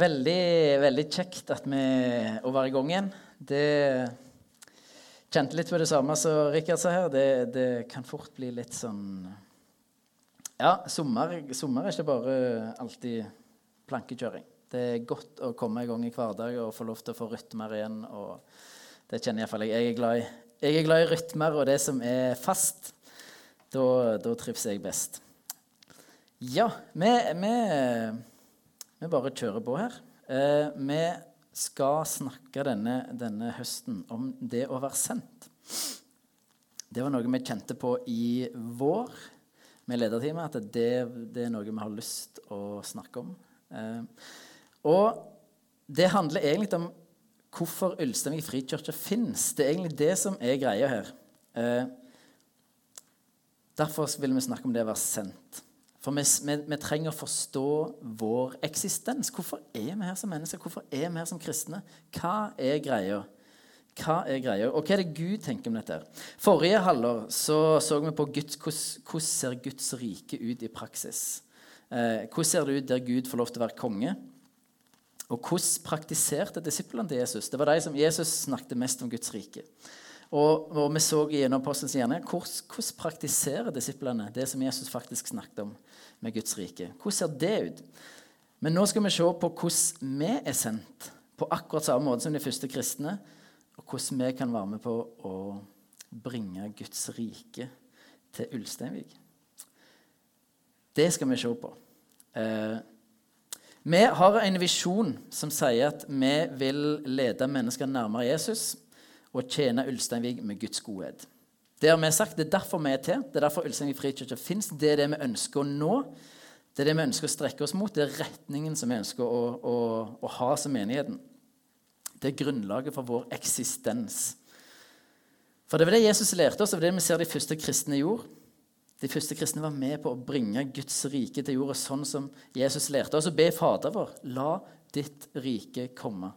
Veldig, veldig kjekt at vi å være i gang igjen. Det kjente litt på det samme som Rikard sa her. Det, det, kan fort bli litt sånn Ja, sommer, sommer er ikke bare alltid plankekjøring. Det er godt å komme i gang i hverdag og få lov til å få rytmer igjen. og Det kjenner iallfall jeg. Jeg er glad i, jeg er glad i rytmer og det som er fast. Da, da trives jeg best. Ja, vi, vi vi bare kjører på her. Eh, vi skal snakke denne, denne, høsten om det å være sendt. Det var noe vi kjente på i vår med lederteamet, at det, det, er noe vi har lyst å snakke om. Eh, og det handler egentlig om hvorfor Ulsteinvik frikirke fins. Det er egentlig det som er greia her. Eh, derfor vil vi snakke om det å være sendt. For vi, vi, vi, trenger å forstå vår eksistens. Hvorfor er vi her som mennesker? Hvorfor er vi her som kristne? Hva er greia? Hva er greia? Og hva er det Gud tenker om dette? Forrige halvår så, så vi på Guds, hvordan ser Guds rike ut i praksis. Eh, hvordan ser det ut der Gud får lov til å være konge? Og hvordan praktiserte disiplene til Jesus? Det var de som Jesus snakket mest om Guds rike. Og, og vi så gjennom apostelens hjerne hvordan, hvordan praktiserer disiplene det som Jesus faktisk snakket om med Guds rike. Hvordan ser det ut? Men nå skal vi se på hvordan vi er sendt på akkurat samme måte som de første kristne, og hvordan vi kan være med på å bringe Guds rike til Ulsteinvik. Det skal vi se på. Eh, vi har en visjon som sier at vi vil lede mennesker nærmere Jesus og tjene Ulsteinvik med Guds godhet. Det har vi sagt, det er derfor vi er til. Det er derfor Ulsteinvik frikirke fins. Det er det vi ønsker å nå. Det er det vi ønsker å strekke oss mot. Det er retningen som vi ønsker å, å, å ha som menigheten. Det er grunnlaget for vår eksistens. For det var det Jesus lærte oss, og det vi ser de første kristne gjorde. De første kristne var med på å bringe Guds rike til jorda sånn som Jesus lærte oss å be Fader vår. La ditt rike komme.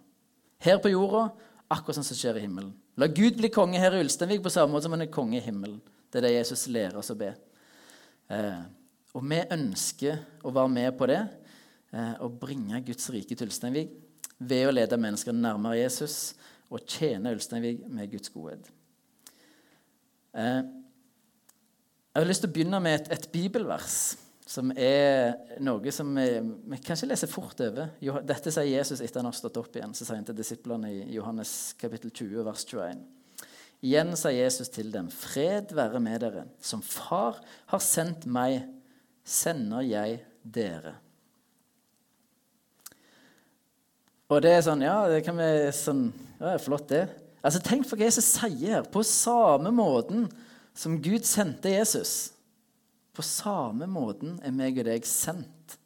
Her på jorda, akkurat sånn som skjer i himmelen. La Gud bli konge her i Ulsteinvik på samme måte som han er konge i himmelen. Det er det Jesus lærer oss å be. Eh, og vi ønsker å være med på det eh, og bringe Guds rike til Ulsteinvik ved å lede mennesker nærmere Jesus og tjene Ulsteinvik med Guds godhet. Eh, jeg har lyst til å begynne med et, et bibelvers som er noe som vi, vi kanskje leser fort over. Dette sier Jesus etter han har stått opp igjen. Så sier han til disiplene i Johannes kapittel 20, vers 21. Igjen sa Jesus til dem, fred være med dere. Som Far har sendt meg, sender jeg dere. Og det er sånn, ja, det kan vi sånn, ja, Flott, det. Altså, Tenk for hva Jesus sier. På samme måten som Gud sendte Jesus på samme måten er meg og deg sendt.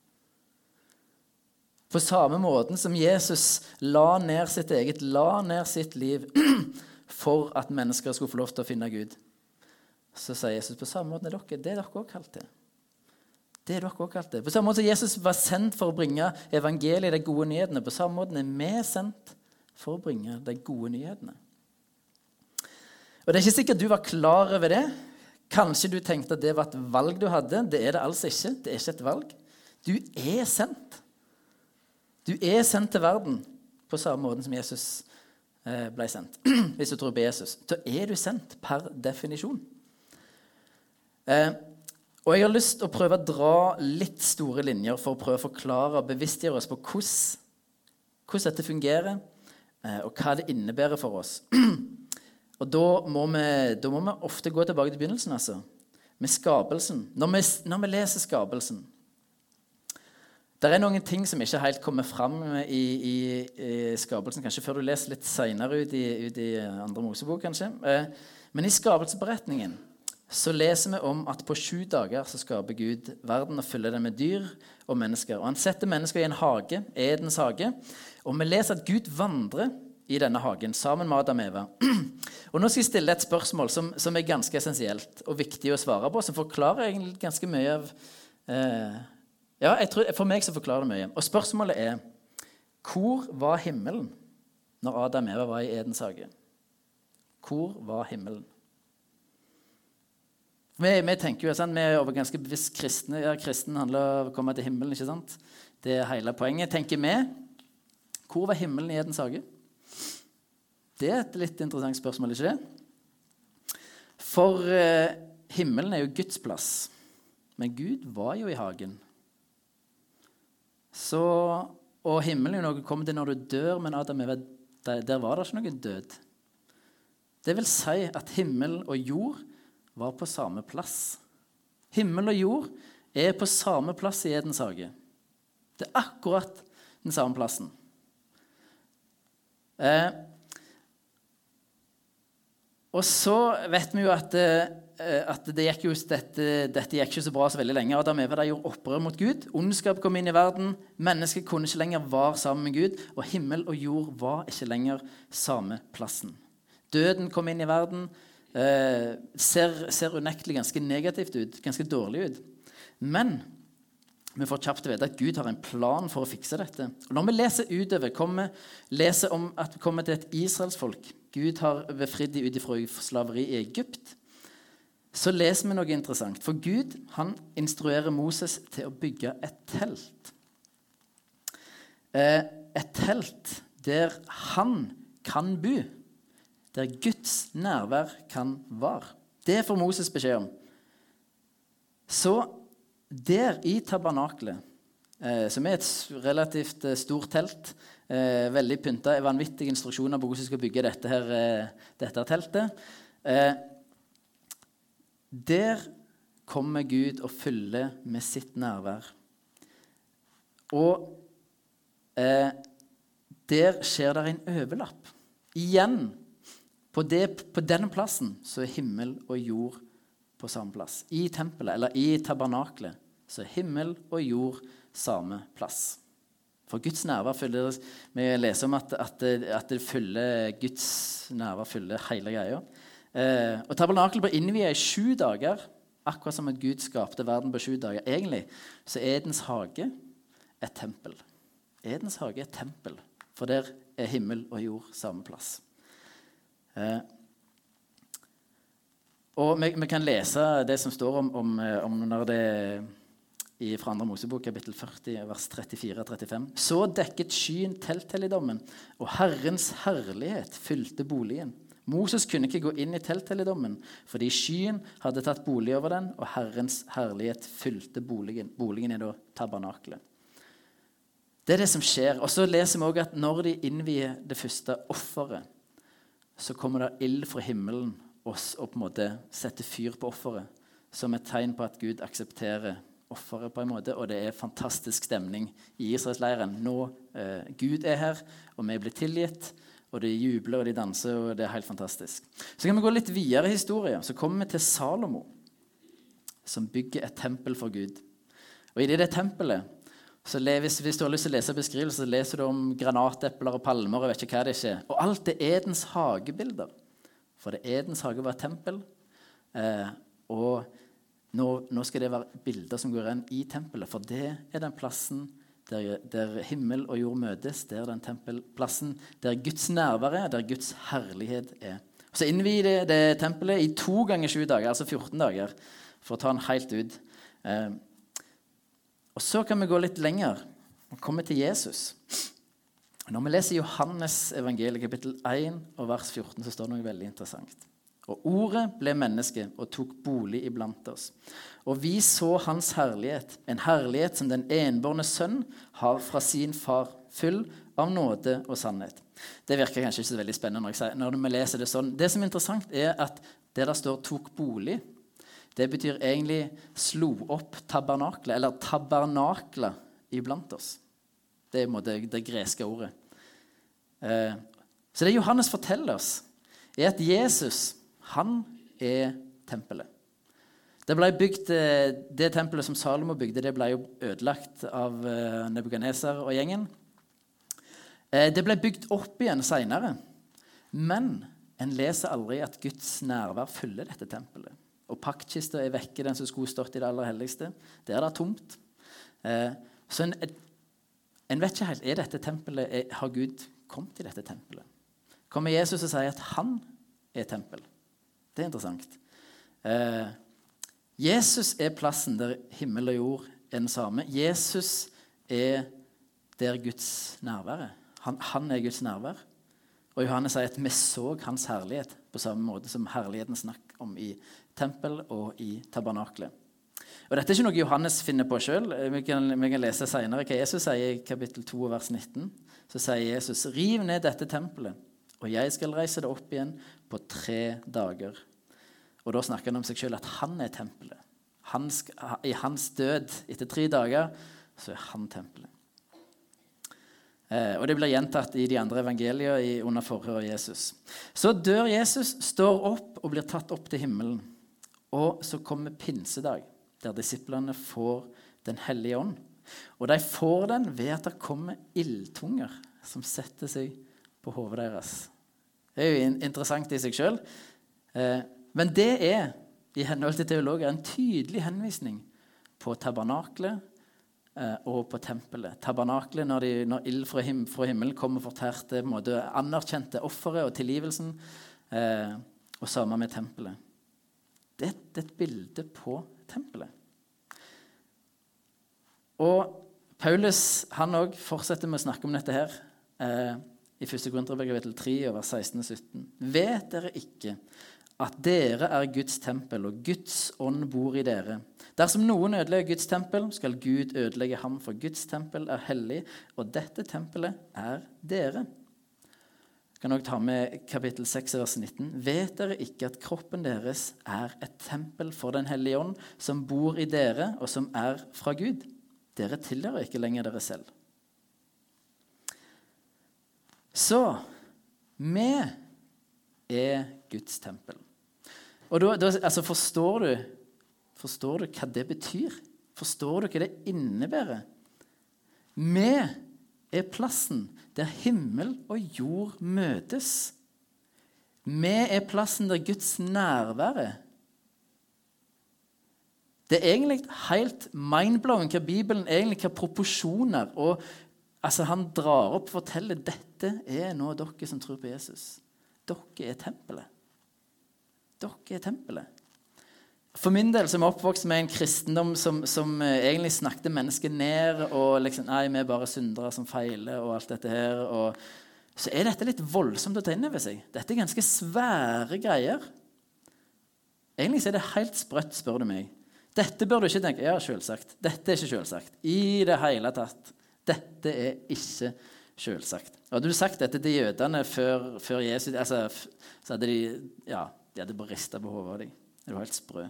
På samme måten som Jesus la ned sitt eget, la ned sitt liv for at mennesker skulle få lov til å finne Gud, så sier Jesus på samme måten er dere. Det er dere også kalt til. Det er dere også kalt til. På samme måte som Jesus var sendt for å bringe evangeliet, de gode nyhetene, på samme måte er vi sendt for å bringe de gode nyhetene. Og Det er ikke sikkert du var klar over det Kanskje du tenkte at det var et valg du hadde. Det er det altså ikke. Det er ikke et valg. Du er sendt. Du er sendt til verden på samme måte som Jesus eh, ble sendt. Hvis du tror på Jesus. Da er du sendt per definisjon. Eh, og jeg har lyst til å prøve å dra litt store linjer for å prøve å forklare og bevisstgjøre oss på hvordan, hvordan dette fungerer, eh, og hva det innebærer for oss. Og da må, vi, da må, vi, ofte gå tilbake til begynnelsen, altså. Med skapelsen. Når vi, når vi leser skapelsen Det er noen ting som ikke helt kommer fram i, i, i skapelsen, kanskje før du leser litt seinere ut, ut, i andre Mosebok, kanskje. Eh, men i skapelsesberetningen så leser vi om at på sju dager så skaper Gud verden og fyller den med dyr og mennesker. Og Han setter mennesker i en hage, Edens hage. Og vi leser at Gud vandrer i denne hagen sammen med Adam og Eva. Og Nå skal jeg stille et spørsmål som, som, er ganske essensielt og viktig å svare på, som forklarer egentlig ganske mye av eh, Ja, tror, for meg så forklarer det mye. Og spørsmålet er Hvor var himmelen når Adam og Eva var i Edens hage? Hvor var himmelen? Vi, vi tenker jo, sånn, vi er ganske bevisst kristne. Ja, Kristen handler om å komme til himmelen. ikke sant? Det er hele poenget, tenker vi. Hvor var himmelen i Edens hage? Det er et litt interessant spørsmål, ikke det? For eh, himmelen er jo Guds plass. Men Gud var jo i hagen. Så, og himmelen er jo noe kommer til når du dør, men Adam der, der var det ikke noen død. Det vil si at himmel og jord var på samme plass. Himmel og jord er på samme plass i Edens hage. Det er akkurat den samme plassen. Eh, og så vet vi jo at, eh, at det gikk jo, dette, dette, gikk ikke så bra så veldig lenge. Adam og Eva gjorde opprør mot Gud. Ondskap kom inn i verden. Mennesket kunne ikke lenger være sammen med Gud. Og himmel og jord var ikke lenger samme plassen. Døden kom inn i verden. Eh, ser, ser unektelig ganske negativt ut, ganske dårlig ut. Men vi får kjapt vite at Gud har en plan for å fikse dette. Og når vi leser utover, kommer, leser om at vi kommer til et israelsfolk Gud har befridd dem ut fra slaveri i Egypt, så leser vi noe interessant. For Gud han instruerer Moses til å bygge et telt. Eh, et telt der han kan bo. Der Guds nærvær kan være. Det får Moses beskjed om. Så der i tabernakelet, eh, som er et relativt eh, stort telt, eh, veldig pynta, vanvittige instruksjoner på hvordan vi skal bygge dette, her, eh, dette teltet eh, Der kommer Gud og fyller med sitt nærvær. Og eh, der skjer det en overlapp. Igjen, på, det, på denne plassen så er himmel og jord på samme plass. I tempelet, eller i tabernaklet, så er himmel og jord samme plass. For Guds nerver fyller Vi leser om at, at, at det fyller Guds nerver fyller hele greia. Eh, og Tabernakelet ble innviet i sju dager, akkurat som at Gud skapte verden på sju dager. Egentlig så er Edens hage et tempel. Edens hage er et tempel, for der er himmel og jord samme plass. Eh, og vi, vi, kan lese det som står om, om, eh, om når det i, fra 2. Mosebok, kapittel 40, vers 34-35. Så dekket skyen telthelligdommen, og Herrens herlighet fylte boligen. Moses kunne ikke gå inn i telthelligdommen fordi skyen hadde tatt bolig over den, og Herrens herlighet fylte boligen. Boligen er da tabernaklet. Det er det som skjer. Og så leser vi også at når de innvier det første offeret, så kommer det ild fra himmelen og på en måte setter fyr på offeret som et tegn på at Gud aksepterer offeret, på en måte, og det er fantastisk stemning i Israelsleiren. Nå eh, Gud er her, og vi blir tilgitt, og de jubler og de danser, og det er helt fantastisk. Så kan vi gå litt videre i historien. Så kommer vi til Salomo, som bygger et tempel for Gud. Og i det tempelet så hvis, hvis, du har lyst til å lese beskrivelser, så leser du om granatepler og palmer. og vet ikke hva det ikke er. Og alt er Edens hagebilder. For det Edens hage var et tempel. Eh, og nå, nå, skal det være bilder som går igjen i tempelet, for det er den plassen der, der himmel og jord møtes. Det er den tempelplassen der Guds nærvær er, der Guds herlighet er. Og Så innvier det, det tempelet i to ganger sju dager, altså 14 dager, for å ta den helt ut. Eh, og så kan vi gå litt lenger og komme til Jesus. Når vi leser Johannes evangeliet kapittel 1 og vers 14, så står det noe veldig interessant. Og ordet ble menneske og tok bolig iblant oss. Og vi så hans herlighet, en herlighet som den enbårne sønn har fra sin far, full av nåde og sannhet. Det virker kanskje ikke så veldig spennende når, sier, når vi leser det sånn. Det som er interessant, er at det der står 'tok bolig', det betyr egentlig 'slo opp tabernaklet', eller 'tabernakla iblant oss'. Det er det, det greske ordet. Eh, så det Johannes forteller oss, er at Jesus han er tempelet. Det, bygd, eh, det tempelet som Salomo bygde, det ble jo ødelagt av Nebukaneser og gjengen. Det ble bygd opp igjen seinere, men en leser aldri at Guds nærvær fyller dette tempelet. Og paktkista er vekke, den som skulle stått i det aller helligste. Der er det tomt. Så en, en vet ikke helt er dette tempelet, Har Gud kommet i dette tempelet? Kommer Jesus og sier at han er tempel? Det er interessant. Eh, Jesus er plassen der himmel og jord er den samme. Jesus er der Guds nærvær er. Han, han er Guds nærvær. Og Johannes sier at vi så hans herlighet på samme måte som herligheten snakk om i tempel og i tabernaklet. Og Dette er ikke noe Johannes finner på sjøl. Vi, vi, kan lese senere hva Jesus sier i kapittel 2, vers 19. Så sier Jesus.: Riv ned dette tempelet, og jeg skal reise det opp igjen på tre dager. Og Da snakker han om seg sjøl, at han er tempelet. Han I hans død etter tre dager så er han tempelet. Eh, og Det blir gjentatt i de andre evangeliene under forhøret av Jesus. Så dør Jesus, står opp og blir tatt opp til himmelen. Og så kommer pinsedag, der disiplene får Den hellige ånd. Og de får den ved at det kommer ildtunger som setter seg på hodet deres. Det er jo interessant i seg sjøl. Eh, men det er i henhold til teologer en tydelig henvisning på tabernaklet Eh, og på tempelet. Tabernaklet, når, de, når ild fra, him, fra, himmelen kommer og fortærte anerkjente offeret og tilgivelsen. Eh, og samme med tempelet. Det, det, er et bilde på tempelet. Og Paulus han også fortsetter med å snakke om dette her i 1. Korinterbrev kapittel 3, vers 16 og 17. Vet dere ikke at dere er Guds tempel, og Guds ånd bor i dere? Dersom noen ødelegger Guds tempel, skal Gud ødelegge ham, for Guds tempel er hellig, og dette tempelet er dere. Jeg kan også ta med kapittel 6, vers 19. Vet dere ikke at kroppen deres er et tempel for Den hellige ånd, som bor i dere, og som er fra Gud? Dere tilhører ikke lenger dere selv. Så vi er Guds tempel. Og da, da altså Forstår du Forstår du hva det betyr? Forstår du hva det innebærer? Vi er plassen der himmel og jord møtes. Vi er plassen der Guds nærvær er. Det er egentlig helt mindblowing hva Bibelen egentlig hva proporsjoner og altså Han drar opp og forteller dette er nå dere som tror på Jesus. Dere er tempelet. Dere er tempelet. For min del som er oppvokst med en kristendom som, som eh, egentlig snakket mennesket ned og liksom Nei, vi er bare syndere som feiler, og alt dette her. Og, så er dette litt voldsomt å ta inn over seg. Dette er ganske svære greier. Egentlig er det helt sprøtt, spør du meg. Dette bør du ikke tenke Ja, selvsagt. Dette er ikke selvsagt. I det hele tatt. Dette er ikke selvsagt. Hadde du sagt dette til jødene før, før Jesus altså, Så hadde de ja, de hadde bare rista på hodet av dem. Det var helt sprø.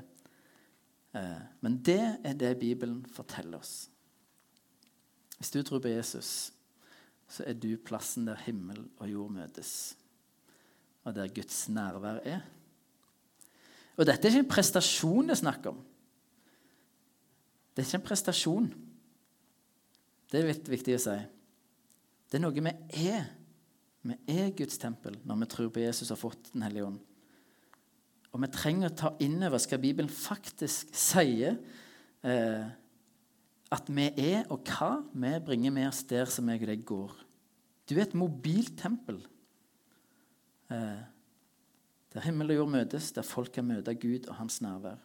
Eh, men det er det Bibelen forteller oss. Hvis du tror på Jesus, så er du plassen der himmel og jord møtes, og der Guds nærvær er. Og dette er ikke en prestasjon det er snakk om. Det er ikke en prestasjon. Det er viktig å si. Det er noe vi er. Vi er Guds tempel når vi tror på Jesus og har fått Den hellige ånd. Og vi trenger å ta inn over hva Bibelen faktisk sier eh, at vi er, og hva vi bringer med oss der som jeg og deg går. Du er et mobilt tempel. Eh, der himmel og jord møtes, der folk kan møte Gud og hans nærvær.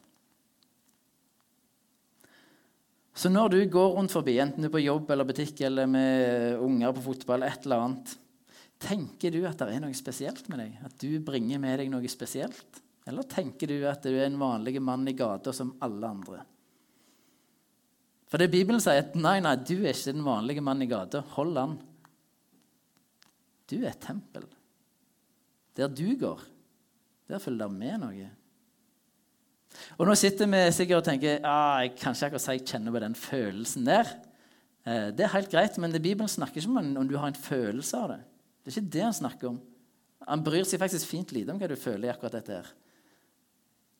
Så når du går rundt forbi, enten du er på jobb eller butikk eller med unger på fotball, et eller annet, tenker du at det er noe spesielt med deg? At du bringer med deg noe spesielt? Eller tenker du at du er en vanlig mann i gata som alle andre? For det Bibelen sier, at nei, nei, du er ikke den vanlige mann i gata. Hold an. Du er et tempel. Der du går, der følger det med noe. Og Nå sitter vi sikkert og tenker ah, jeg kan ikke akkurat si jeg kjenner på den følelsen der. Eh, det er helt greit, men Bibelen snakker ikke om om du har en følelse av det. Det er ikke det han snakker om. Han bryr seg faktisk fint lite om hva du føler i akkurat dette. her.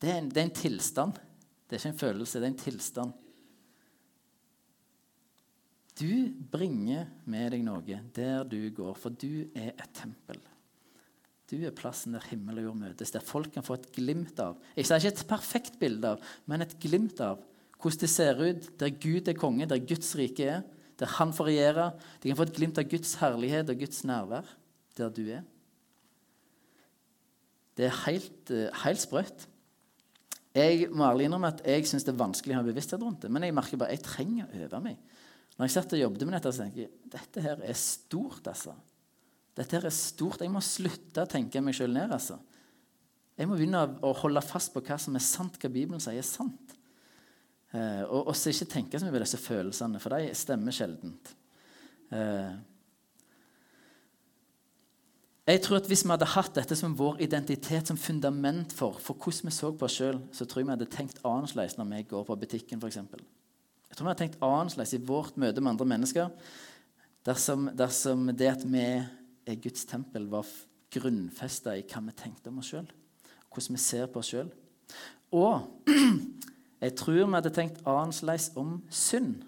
Det er, en, det er en tilstand. Det er ikke en følelse, det er en tilstand. Du bringer med deg noe der du går, for du er et tempel. Du er plassen der himmel og jord møtes, der folk kan få et glimt av Jeg sier ikke et perfekt bilde av, men et glimt av hvordan det ser ut der Gud er konge, der Guds rike er, der Han får regjere. De kan få et glimt av Guds herlighet og Guds nærvær der du er. Det er helt, eh, helt sprøtt. Jeg må ærlig innrømme at jeg syns det er vanskelig å ha bevissthet rundt det. Men jeg merker bare jeg trenger å øve meg. Når jeg satt og jobbet med dette, så tenker jeg dette her er stort. altså. Dette her er stort. Jeg må slutte å tenke meg sjøl ned. altså. Jeg må begynne å holde fast på hva som er sant, hva Bibelen sier er sant. Eh, og, også ikke tenke så mye på disse følelsene, for de stemmer sjeldent. Eh, jeg tror at Hvis vi hadde hatt dette som vår identitet, som fundament for, for hvordan vi så på oss sjøl, så tror jeg vi hadde tenkt annerledes når vi går på butikken, f.eks. Jeg tror vi hadde tenkt annerledes i vårt møte med andre mennesker dersom, dersom det at vi er Guds tempel, var grunnfesta i hva vi tenkte om oss sjøl, hvordan vi ser på oss sjøl. Og jeg tror vi hadde tenkt annerledes om synd.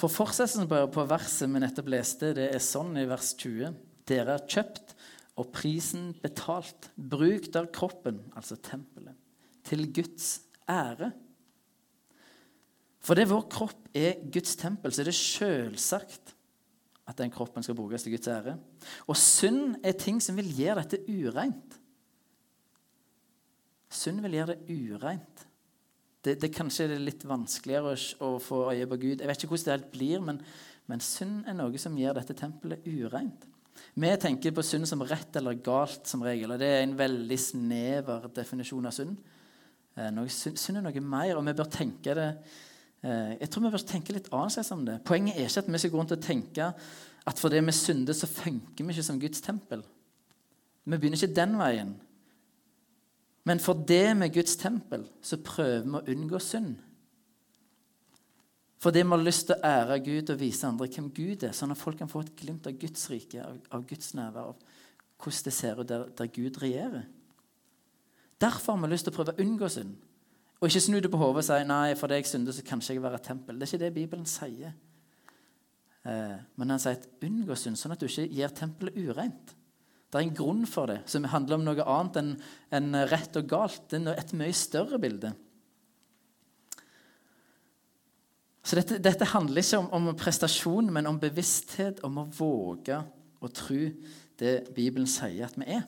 For fortsettelsen på, verset vi nettopp leste, det er sånn i vers 20. Dere er kjøpt og prisen betalt. Bruk der kroppen, altså tempelet, til Guds ære. For det vår kropp er Guds tempel, så er det selvsagt at den kroppen skal brukes til Guds ære. Og synd er ting som vil gjøre dette ureint. Synd vil gjøre det ureint det, det kanskje er litt vanskeligere å, få øye på Gud. Jeg vet ikke hvordan det helt blir, men, men synd er noe som gjør dette tempelet ureint. Vi tenker på synd som rett eller galt som regel, og det er en veldig snever definisjon av synd. Eh, synd er noe mer, og vi bør tenke det Jeg tror vi bør tenke litt annerledes om det. Poenget er ikke at vi skal gå rundt og tenke at fordi vi synder, så funker vi ikke som Guds tempel. Vi begynner ikke den veien. Men for det med Guds tempel så prøver vi å unngå synd. Fordi vi har lyst til å ære Gud og vise andre hvem Gud er, sånn at folk kan få et glimt av Guds rike, av, av Guds nærvær, av hvordan det ser ut der, der, Gud regjerer. Derfor har vi lyst til å prøve å unngå synd. Og ikke snu det på hodet og si nei, for det jeg synder, så kan ikke jeg være et tempel. Det er ikke det Bibelen sier. Eh, men han sier at unngå synd, sånn at du ikke gjør tempelet ureint. Det er en grunn for det, som handler om noe annet enn, enn rett og galt. Det er et mye større bilde. Så dette, dette handler ikke om, om, prestasjon, men om bevissthet, om å våge å tro det Bibelen sier at vi er.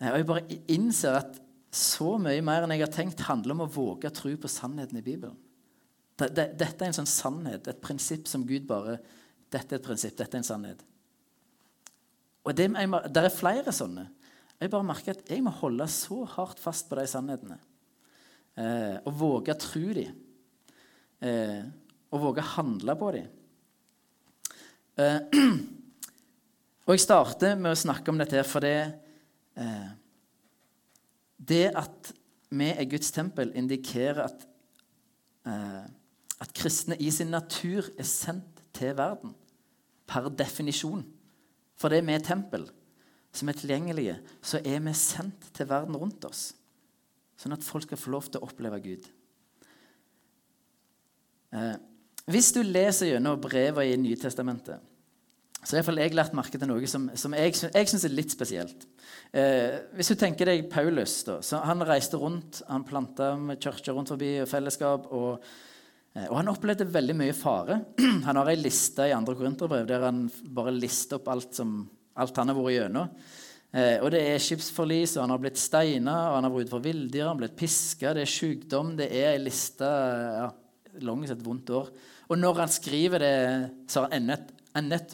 Og Jeg bare innser at så mye mer enn jeg har tenkt, handler om å våge å tro på sannheten i Bibelen. Dette er en sånn sannhet, et prinsipp som Gud bare Dette er et prinsipp, dette er en sannhet. Og det, det er flere sånne. Jeg bare merker at jeg må holde så hardt fast på de sannhetene. Eh, og våge å tro dem. Eh, og våge å handle på dem. Eh, og jeg starter med å snakke om dette her fordi eh, Det at vi er Guds tempel, indikerer at, eh, at kristne i sin natur er sendt til verden. Per definisjon. For det er vi tempel som er tilgjengelige, så er vi sendt til verden rundt oss. Sånn at folk skal få lov til å oppleve Gud. Eh, hvis du leser gjennom brevene i Nytestamentet, så har jeg lært merke til noe som, som jeg, jeg syns er litt spesielt. Eh, hvis du tenker deg Paulus, da, Han reiste rundt, han planta kirker rundt forbi og fellesskap. og Eh, og han opplevde veldig mye fare. Han har ei liste i andre korinterbrev der han bare lister opp alt, som, alt han har vært gjennom. Eh, og det er skipsforlis, og han har blitt steina, og han har vært ute for villdyr, han har blitt piska, det er sykdom, det er ei liste ja, Langt et vondt år. Og når han skriver det, så har han ennå et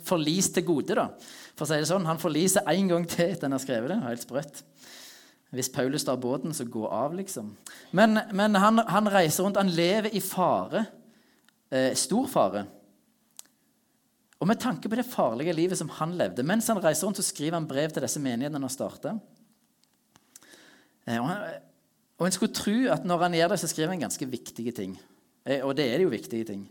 forlis til gode, da. For å si det sånn, Han forliser én gang til etter han har skrevet det. Helt sprøtt. Hvis Paulus tar båten, så gå av, liksom. Men, men han, han, reiser rundt. Han lever i fare. Eh, stor fare. Og med tanke på det farlige livet som han levde Mens han reiser rundt, så skriver han brev til disse menighetene han har starta. Eh, og, og en skulle tro at når han gjør det, så skriver han ganske viktige ting. Eh, og det er jo viktige ting.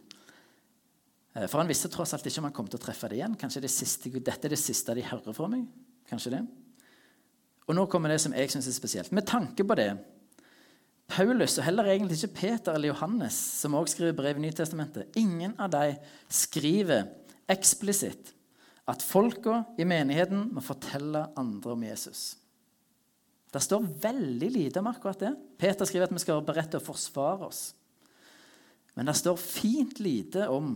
Eh, for han visste tross alt ikke om han kom til å treffe det igjen. Kanskje det siste, dette er det siste de hører fra meg? Kanskje det? Og nå kommer det som jeg syns er spesielt. Med tanke på det Paulus, og heller egentlig ikke Peter eller Johannes, som også skriver brev i Nytestamentet, ingen av dem skriver eksplisitt at folka i menigheten må fortelle andre om Jesus. Det står veldig lite om akkurat det. Peter skriver at vi skal være beredt til å forsvare oss. Men det står fint lite om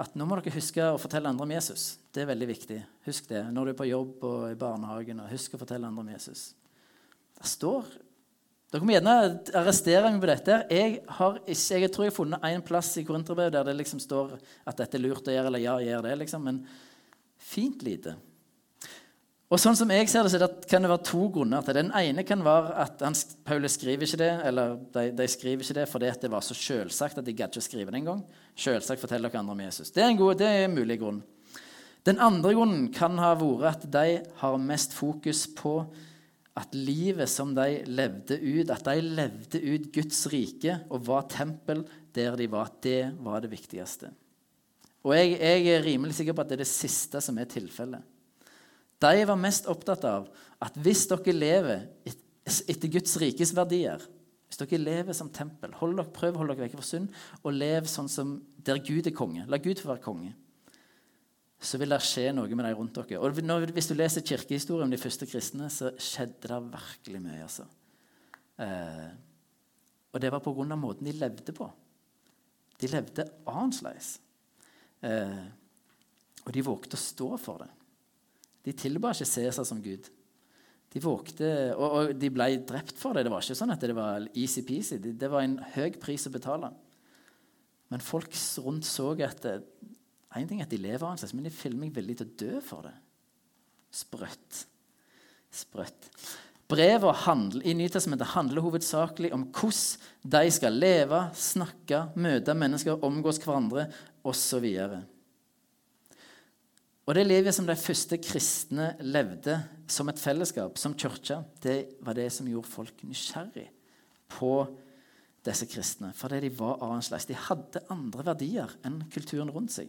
at nå må dere huske å fortelle andre om Jesus. Det er veldig viktig. Husk det når du er på jobb og i barnehagen. og Husk å fortelle andre om Jesus. Det står Dere må gjerne arrestere meg på dette. Jeg, ikke, jeg tror jeg har funnet én plass i Korinterbrevet der det liksom står at dette er lurt å gjøre, eller ja, gjør det, liksom. Men fint lite. Og sånn som jeg ser det, så det kan det være to grunner til det. Den ene kan være at han, Paulus skriver ikke det, eller de, de skriver ikke det fordi det var så selvsagt at de gadd ikke skrive det engang. Selvsagt forteller dere andre om Jesus. Det er en, god, det er en mulig grunn. Den andre grunnen kan ha vært at de har mest fokus på at livet som de levde ut, at de levde ut Guds rike og var tempel der de var, det var det viktigste. Og jeg, jeg er rimelig sikker på at det er det siste som er tilfellet. De var mest opptatt av at hvis dere lever etter Guds rikes verdier, hvis dere lever som tempel, hold dere, prøv å holde dere vekk fra synd, og lev sånn som der Gud er konge. La Gud få være konge så vil det skje noe med de rundt dere. Og Hvis du leser kirkehistorien om de første kristne, så skjedde det virkelig mye. altså. Eh, og det var av måten de levde på. De levde annerledes. Eh, og de vågte å stå for det. De tilba ikke Cæsar som gud. De vågte, og, og, de ble drept for det. Det var ikke sånn at det var easy-peasy. Det, det var en høy pris å betale. Men folk rundt så at en ting er at de lever annerledes, men de filmer meg villig til å dø for det. Sprøtt. Sprøtt. Brevet i Nytestamentet handler hovedsakelig om hvordan de skal leve, snakke, møte mennesker, omgås hverandre osv. Og det livet som de første kristne levde som et fellesskap, som kirke, det var det som gjorde folk nysgjerrig på disse kristne. Fordi de var annerledes. De hadde andre verdier enn kulturen rundt seg.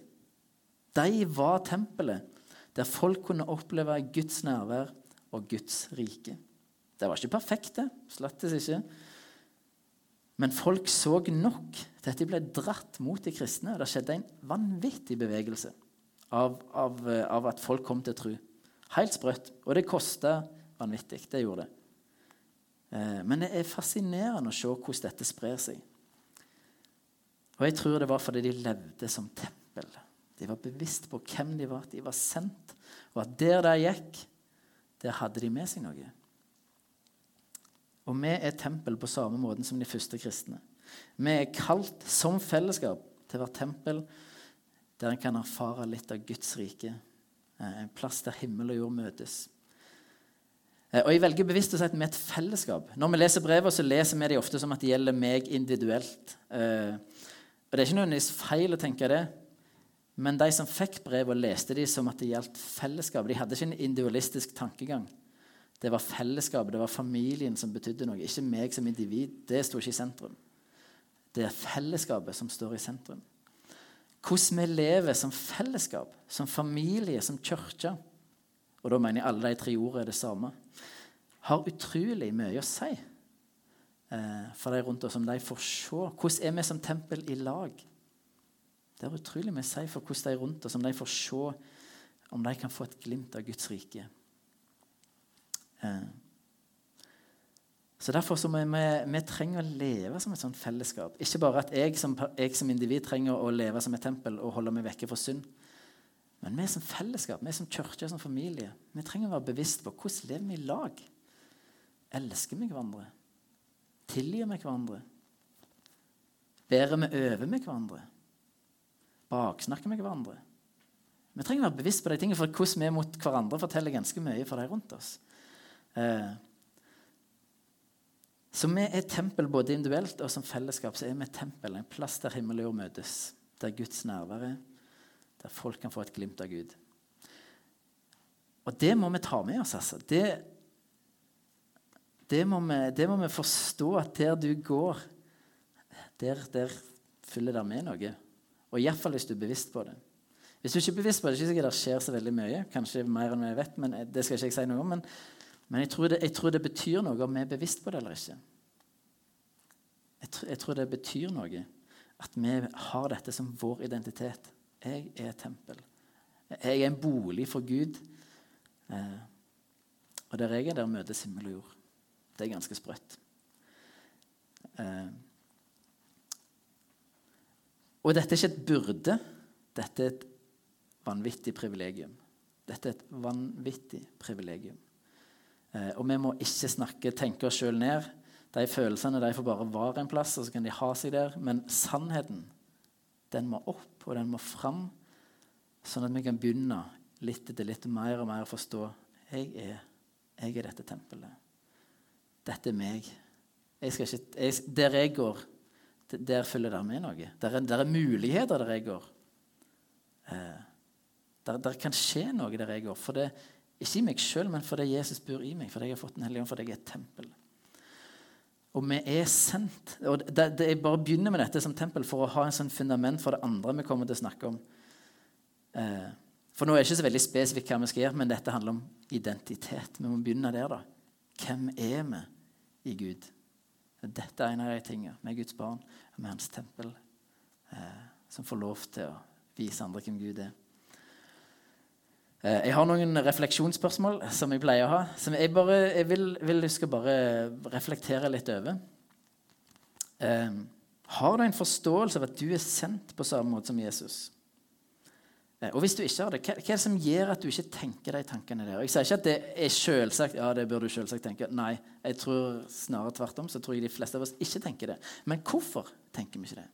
De var tempelet der folk kunne oppleve Guds nærvær og Guds rike. Det var ikke perfekt, det. Slettes ikke. Men folk så nok til at de ble dratt mot de kristne. og Det skjedde en vanvittig bevegelse av, av, av at folk kom til tro. Helt sprøtt. Og det kosta vanvittig. Det gjorde det. Eh, men det er fascinerende å se hvordan dette sprer seg. Og jeg tror det var fordi de levde som tempel. De var bevisst på hvem de var, at de var sendt, og at der de gikk, der hadde de med seg noe. Og vi er tempel på samme måte som de første kristne. Vi er kalt som fellesskap til å være tempel der en kan erfare litt av Guds rike. Eh, en plass der himmel og jord møtes. Eh, og Jeg velger bevisst å si at vi er et fellesskap. Når vi leser brevet, så leser vi de ofte som at det gjelder meg individuelt. Eh, og Det er ikke nødvendigvis feil å tenke det, men de som fikk brevet, leste de som at det gjaldt fellesskap. De hadde ikke en individualistisk tankegang. Det var fellesskapet, det var familien som betydde noe. Ikke meg som individ. Det sto ikke i sentrum. Det er fellesskapet som står i sentrum. Hvordan vi lever som fellesskap, som familie, som kirke, og da mener jeg alle de tre ordene er det samme, har utrolig mye å si eh, for de rundt oss, om de får se. Hvordan er vi som tempel i lag? Det er utrolig mye å si for hvordan de rundt oss, om de får se om de kan få et glimt av Guds rike. Eh. Så Derfor så vi, vi, vi, å leve som et sånt fellesskap. Ikke bare at jeg som, jeg som, individ trenger å leve som et tempel og holde meg vekke fra synd. Men vi som fellesskap, vi som kirke, som familie, vi trenger å være bevisst på hvordan lever vi i lag. Elsker vi hverandre? Tilgir vi hverandre? Bærer vi over med hverandre? baksnakker vi hverandre. Vi trenger å være bevisst på de tingene, for hvordan vi er mot hverandre forteller ganske mye for de rundt oss. Eh, så vi er tempel både individuelt og som fellesskap. så er vi tempel, En plass der himmel og jord møtes. Der Guds nærvær er. Der folk kan få et glimt av Gud. Og det må vi ta med oss. altså. Det, det, må, vi, det må vi forstå at der du går, der, der fyller det med noe. Og iallfall hvis du er bevisst på det. Hvis du ikke er bevisst på det, det er ikke sikkert det skjer så veldig mye. Kanskje mer enn vi vet, men det skal ikke jeg si noe om. Men, men jeg, tror det, jeg, tror det, betyr noe om vi er bevisst på det eller ikke. Jeg, jeg tror det betyr noe at vi har dette som vår identitet. Jeg er et tempel. Jeg er en bolig for Gud. Eh, og der jeg er, der møtes himmel og jord. Det er ganske sprøtt. Eh, og dette er ikke et byrde, dette er et vanvittig privilegium. Dette er et vanvittig privilegium. Eh, og vi må ikke snakke, tenke oss sjøl ned. De følelsene de får bare være en plass, og så kan de ha seg der. Men sannheten, den må opp, og den må fram, sånn at vi kan begynne litt etter litt mer og mer å forstå jeg er, jeg er dette tempelet. Dette er meg. Jeg ikke, jeg, der jeg går, der følger det med noe. Der er, der er muligheter der jeg går. Eh, der, der, kan skje noe der jeg går. For det, ikke i meg sjøl, men fordi Jesus bor i meg, fordi jeg har fått Den hellige ånd, fordi jeg er et tempel. Og vi er sendt. og det, det, Jeg bare begynner med dette som tempel for å ha en sånn fundament for det andre vi kommer til å snakke om. Eh, for nå er det ikke så veldig spesifikt hva vi skal gjøre, men dette handler om identitet. Vi må begynne der, da. Hvem er vi i Gud? Dette er en av de tingene. Vi er Guds barn, vi er hans tempel, eh, som får lov til å vise andre hvem Gud er. Eh, jeg har noen refleksjonsspørsmål som jeg pleier å ha. Som jeg, bare, jeg vil, vil du skal bare reflektere litt over. Eh, har du en forståelse av at du er sendt på samme måte som Jesus? Eh, og hvis du ikke har det, hva, hva, er det som gjør at du ikke tenker de tankene der? Jeg sier ikke at det er selvsagt. Ja, det bør du selvsagt tenke. Nei, jeg tror snarere tvert om. Så tror jeg de fleste av oss ikke tenker det. Men hvorfor tenker vi ikke det?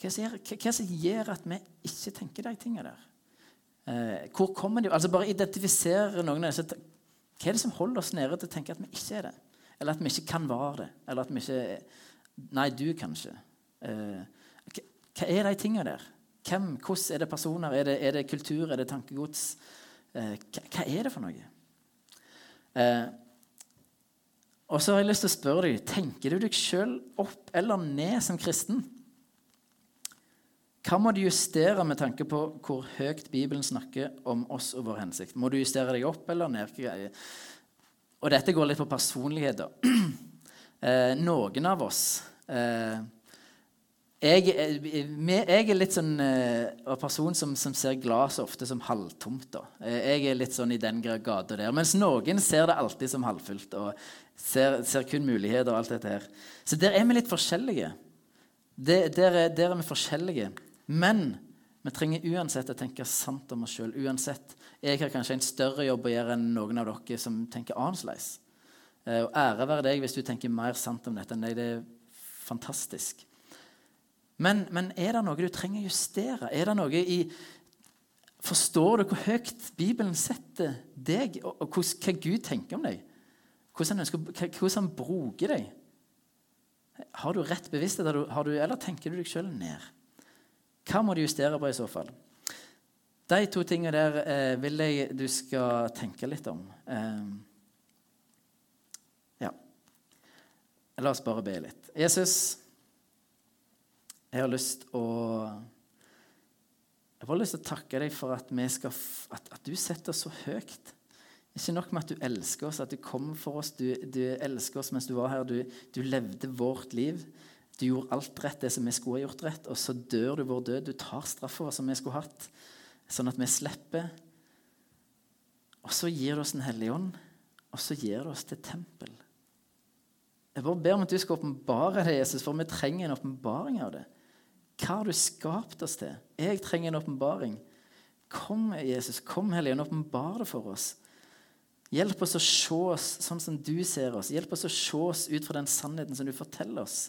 Hva er det som gjør at vi ikke tenker de tingene der? Eh, hvor kommer de Altså Bare identifisere noen av disse Hva er det som holder oss nede til å tenke at vi ikke er det? Eller at vi ikke kan være det? Eller at vi ikke Nei, du, kanskje. Eh, hva er de tingene der? Hvem? Hvordan? Er det personer? Er det, er det kultur? Er det tankegods? Eh, hva, er det for noe? Og så har jeg lyst til å spørre deg Tenker du deg sjøl opp eller ned som kristen? Hva må du justere med tanke på hvor høyt Bibelen snakker om oss og vår hensikt? Må du justere deg opp eller ned? Og dette går litt på personlighet. Eh, noen av oss eh, jeg, jeg, er litt sånn eh, person som, som ser glasset ofte som halvtomt. Da. Eh, jeg er litt sånn i den gata der. Mens noen ser det alltid som halvfullt og ser, ser kun muligheter og alt dette her. Så der er vi litt forskjellige. Der, der, er, der er vi forskjellige. Men vi trenger uansett å tenke sant om oss sjøl. Uansett. Jeg har kanskje en større jobb å gjøre enn noen av dere som tenker annerledes. Eh, og ære være deg hvis du tenker mer sant om dette enn deg. Det er fantastisk. Men, men, er det noe du trenger å justere? Er det noe i Forstår du hvor høyt Bibelen setter deg, og, og hva Gud tenker om deg? Hvordan han, ønsker, hvordan han bruker deg? Har du rett bevissthet, eller tenker du deg sjøl ned? Hva må du justere på i så fall? De to tingene der eh, vil jeg du skal tenke litt om. Eh, ja. La oss bare be litt. Jesus, jeg har lyst å Jeg har lyst til å takke deg for at, skal, at, at du setter oss så høyt. Ikke nok med at du elsker oss, at du kom for oss. Du, du elsker oss mens du var her. Du, du levde vårt liv. Du gjorde alt rett, det som vi skulle ha gjort rett, og så dør du vår død. Du tar straffa som vi skulle hatt, sånn at vi slipper. Og så gir du oss Den hellige ånd, og så gir du oss til tempel. Jeg bare ber om at du skal åpenbare det, Jesus, for vi trenger en åpenbaring av det. Hva har du skapt oss til? Jeg trenger en åpenbaring. Kom, Jesus, kom, Hellige Ånd, åpenbar det for oss. Hjelp oss å se oss sånn som du ser oss. Hjelp oss å se oss ut fra den sannheten som du forteller oss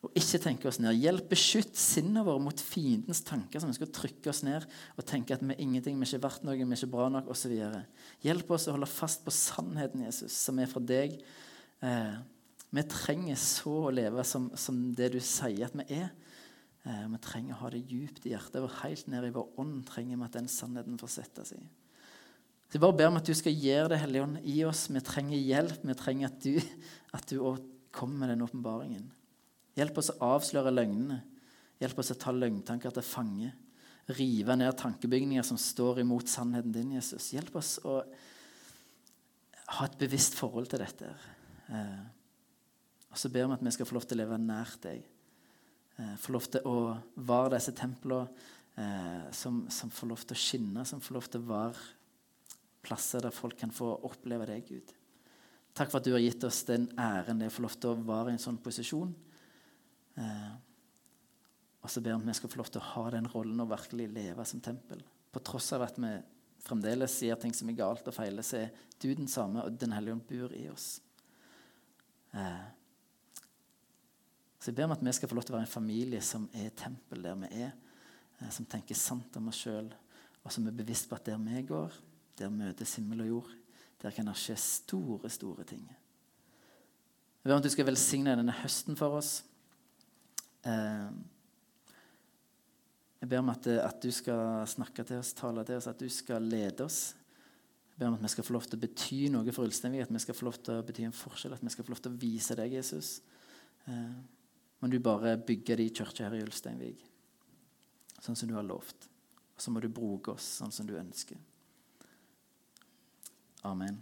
og ikke tenke oss ned. Hjelp, beskytt sinnet vårt mot fiendens tanker som ønsker å trykke oss ned og tenke at vi er ingenting, vi er ikke verdt noe, vi er ikke bra nok osv. Hjelp oss å holde fast på sannheten, Jesus, som er fra deg. Eh, vi trenger så å leve som, som, det du sier at vi er. Eh, vi trenger å ha det djupt i hjertet og helt ned i vår ånd trenger vi at den sannheten får sette seg. Så jeg bare ber om at du skal gjøre det, Hellige Ånd, i oss. Vi trenger hjelp. Vi trenger at du, at kommer med den åpenbaringen. Hjelp oss å avsløre løgnene. Hjelp oss å ta løgntanker til fange. Rive ned tankebygninger som står imot sannheten din, Jesus. Hjelp oss å ha et bevisst forhold til dette. Eh, og så ber vi at vi skal få lov til å leve nær deg. Eh, få lov til å være disse templene eh, som, som, får lov til å skinne, som får lov til å være plasser der folk kan få oppleve deg, Gud. Takk for at du har gitt oss den æren det er å få lov til å være i en sånn posisjon. Eh, og så ber han om vi skal få lov til å ha den rollen og virkelig leve som tempel. På tross av at vi fremdeles sier ting som er galt og feiler, så er du den samme, og Den hellige ånd bor i oss. Eh, Så jeg ber om at vi skal få lov til å være en familie som er tempel der vi er, eh, som tenker sant om oss sjøl, og som er bevisst på at der vi går, der møtes himmel og jord. Der kan det skje store, store ting. Jeg ber om at du skal velsigne denne høsten for oss. Eh, jeg ber om at, at, du skal snakke til oss, tale til oss, at du skal lede oss. Jeg ber om at vi skal få lov til å bety noe for Ulsteinvik, at vi skal få lov til å bety en forskjell, at vi skal få lov til å vise deg, Jesus. Eh, må du bare bygge de kirka her i Ulsteinvik, sånn som du har lovt. Og så må du bruke oss sånn som du ønsker. Amen.